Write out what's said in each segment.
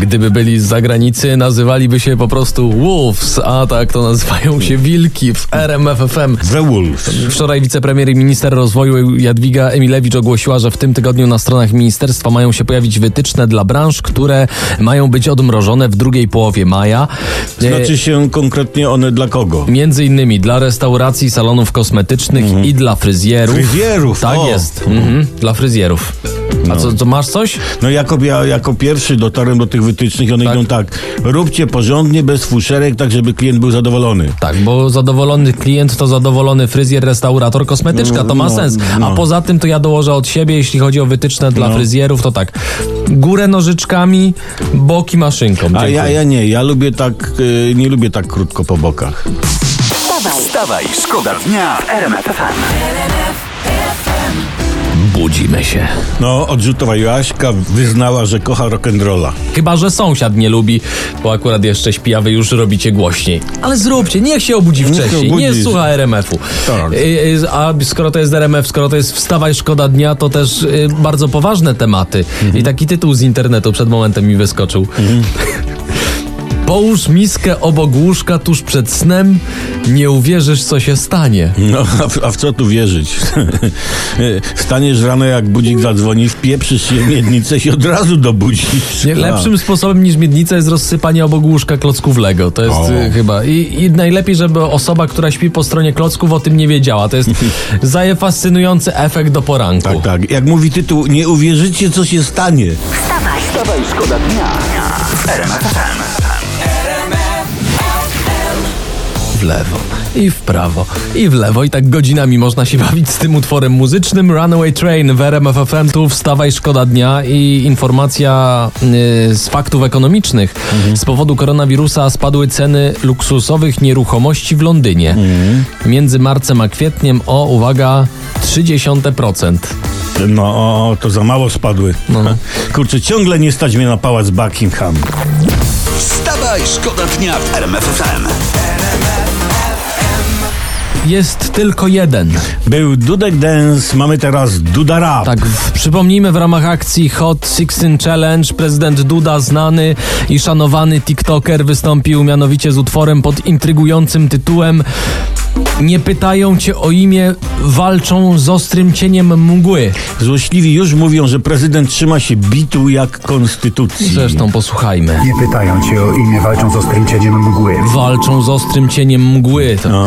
Gdyby byli z zagranicy, nazywaliby się po prostu Wolves, a tak to nazywają się Wilki w RMFFM. The Wolves. Wczoraj wicepremier i minister rozwoju Jadwiga Emilewicz ogłosiła, że w tym tygodniu na stronach ministerstwa mają się pojawić wytyczne dla branż, które mają być odmrożone w drugiej połowie maja. E, Znaczy się konkretnie one dla kogo? Między innymi dla restauracji, salonów kosmetycznych i dla fryzjerów. Fryzjerów, Tak o. jest. Mhm, dla fryzjerów. A co, co masz coś? No jako, ja jako pierwszy dotarłem do tych wytycznych i one Tak. idą tak. Róbcie porządnie, bez fuszerek, tak żeby klient był zadowolony. Tak, bo zadowolony klient to zadowolony fryzjer, restaurator, kosmetyczka, to ma No, sens. A no. poza tym to ja dołożę od siebie, jeśli chodzi o wytyczne dla No. fryzjerów, to tak. Górę nożyczkami, boki maszynką. A Dziękuję. ja, ja nie, ja lubię tak, y, nie lubię tak krótko po bokach. Wstawaj, Wstawaj, szkoda dnia w RMF FM. Budzimy się. No, odrzutowa Joaśka wyznała, że kocha rock'n'rolla. Chyba, że sąsiad nie lubi, bo akurat jeszcze śpi, a wy już robicie głośniej. Ale zróbcie, niech się obudzi wcześniej, nie obudzi. słucha RMF-u. Tak. Y, y, A skoro to jest RMF, skoro to jest Wstawaj Szkoda Dnia, to też y, bardzo poważne tematy. Mhm. I taki tytuł z internetu przed momentem mi wyskoczył. Połóż miskę obok łóżka tuż przed snem, nie uwierzysz, co się stanie. No, a w, a w co tu wierzyć? Wstaniesz rano, jak budzik zadzwoni, wpieprzysz się w miednicę i od razu dobudzisz. Nie, A. lepszym sposobem niż miednica jest rozsypanie obok łóżka klocków Lego. To jest y, chyba. I, I najlepiej, żeby osoba, która śpi po stronie klocków, o tym nie wiedziała. To jest zaje fascynujący efekt do poranku. Tak, tak. Jak mówi tytuł, nie uwierzycie, co się stanie. wstawaj, Wstawaj, szkoda dnia w W lewo i w prawo i w lewo. I tak godzinami można się bawić z tym utworem muzycznym. Runaway Train w RMF FM. Tu wstawaj, szkoda dnia i informacja y, z faktów ekonomicznych. Z powodu koronawirusa spadły ceny luksusowych nieruchomości w Londynie. Między marcem a kwietniem o, uwaga, 0,3%. No, o, to za mało spadły. No. Kurczę, ciągle nie stać mnie na pałac Buckingham. Wstawaj, szkoda dnia w RMF FM. Jest tylko jeden. Był Dudek Dance, mamy teraz Duda Rap. Tak, przypomnijmy w ramach akcji Hot 16 Challenge prezydent Duda, znany i szanowany TikToker, wystąpił mianowicie z utworem pod intrygującym tytułem Nie pytają cię o imię, walczą z ostrym cieniem mgły. Złośliwi już mówią, że prezydent trzyma się bitu jak konstytucji. Zresztą posłuchajmy. Nie pytają cię o imię, walczą z ostrym cieniem mgły. Walczą z ostrym cieniem mgły. To No.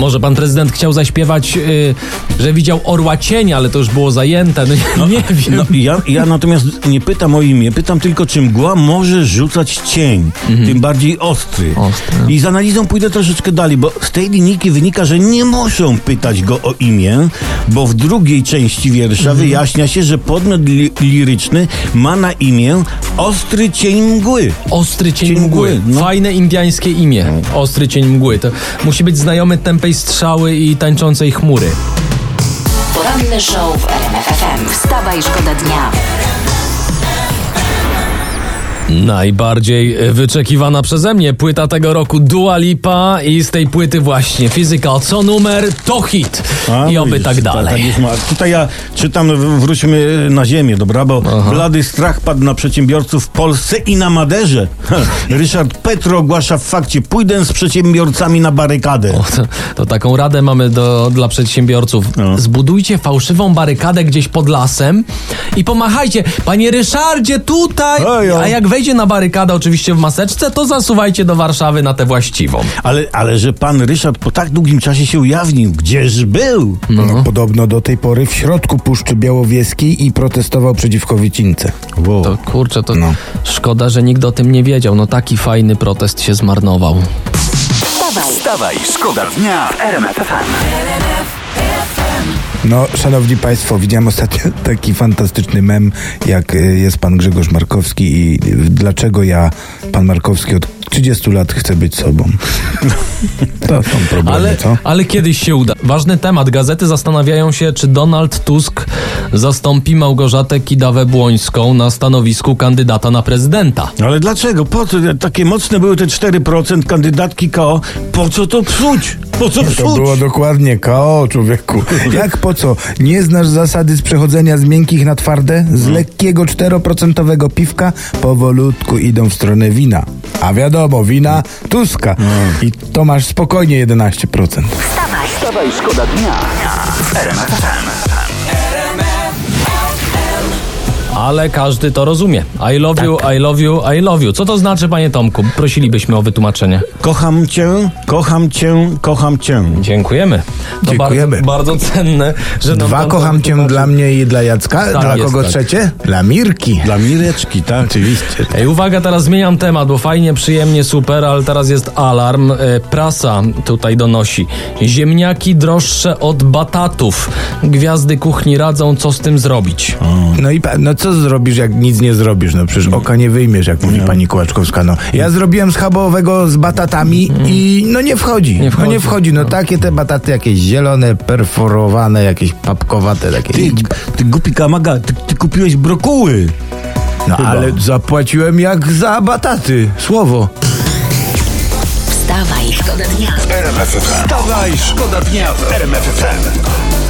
Może pan prezydent chciał zaśpiewać, y, że widział orła cienia, ale to już było zajęte. No, nie wiem. No, ja, ja natomiast nie pytam o imię, pytam tylko, czy mgła może rzucać cień, tym bardziej ostry. Mhm. Ostry. I z analizą pójdę troszeczkę dalej, bo z tej linijki wynika, że nie muszą pytać go o imię, bo w drugiej części wiersza Mhm. wyjaśnia się, że podmiot li liryczny ma na imię ostry cień mgły. Ostry cień, Cień mgły. mgły, no. Fajne indiańskie imię. Ostry cień mgły. To musi być znajomy tępej strzały i tańczącej chmury. poranny show w RMF FM. Wstawaj, szkoda dnia. Najbardziej wyczekiwana przeze mnie płyta tego roku Dua Lipa i z tej płyty właśnie Physical. Co numer to hit. A, I oby widzisz, tak dalej. ma- Tutaj ja czytam, wróćmy na ziemię, dobra, bo blady strach padł na przedsiębiorców w Polsce i na Maderze. Ryszard Petro ogłasza w fakcie, pójdę z przedsiębiorcami na barykadę. To, to taką radę mamy do, dla przedsiębiorców. No. Zbudujcie fałszywą barykadę gdzieś pod lasem i pomachajcie. Panie Ryszardzie, tutaj! O. A jak wejdzie na barykadę oczywiście w maseczce, to zasuwajcie do Warszawy na tę właściwą. Ale, ale że pan Ryszard po tak długim czasie się ujawnił, gdzież był? No, podobno do tej pory w środku Puszczy Białowieskiej i protestował przeciwko wycince. Wow. To kurczę, to No. szkoda, że nikt o tym nie wiedział. No taki fajny protest się zmarnował. Wstawaj, Wstawaj, szkoda dnia w RMF FM. No, szanowni państwo, widziałem ostatnio taki fantastyczny mem, jak y, jest pan Grzegorz Markowski i dlaczego ja, pan Markowski, od 30 lat chcę być sobą. To są problemy, Ale, co? ale kiedyś się uda. Ważny temat. Gazety zastanawiają się, czy Donald Tusk zastąpi Małgorzatę Kidawę-Błońską na stanowisku kandydata na prezydenta. Ale dlaczego? Po co? Takie mocne były te 4% kandydatki KO. Po co to psuć? Po co To było dokładnie KO, człowieku. Jak po co? Nie znasz zasady z przechodzenia z miękkich na twarde? Z lekkiego 4% piwka powolutku idą w stronę wina. A wiadomo, wina Tuska. I to masz spokojnie 11%. Wstawaj, Wstawaj, szkoda dnia FM. Ale każdy to rozumie. I love you, I love you, I love you. Co to znaczy, panie Tomku? Prosilibyśmy o wytłumaczenie. Kocham cię, kocham cię, kocham cię. Dziękujemy. To Dziękujemy. Bardzo, bardzo cenne, że Dwa kocham cię dla mnie i dla Jacka. Tak, dla kogo tak. trzecie? Dla Mirki. Dla Mireczki, tak? Oczywiście. Ej, uwaga, teraz zmieniam temat, bo fajnie, przyjemnie, super, ale teraz jest alarm. E, prasa tutaj donosi. Ziemniaki droższe od batatów. Gwiazdy kuchni radzą, co z tym zrobić. No i no co zrobisz, jak nic nie zrobisz? No przecież oka nie wyjmiesz, jak mówi pani Kołaczkowska. No. Ja zrobiłem schabowego z batatami i no nie wchodzi. Nie No wchodzi. nie wchodzi. No takie te bataty jakieś zielone, perforowane, jakieś papkowate takie. Ty, ty głupi kamaga, ty, ty kupiłeś brokuły. No ale zapłaciłem jak za bataty. Słowo. wstawaj, szkoda dnia. Wstawaj, szkoda dnia w RMF FM.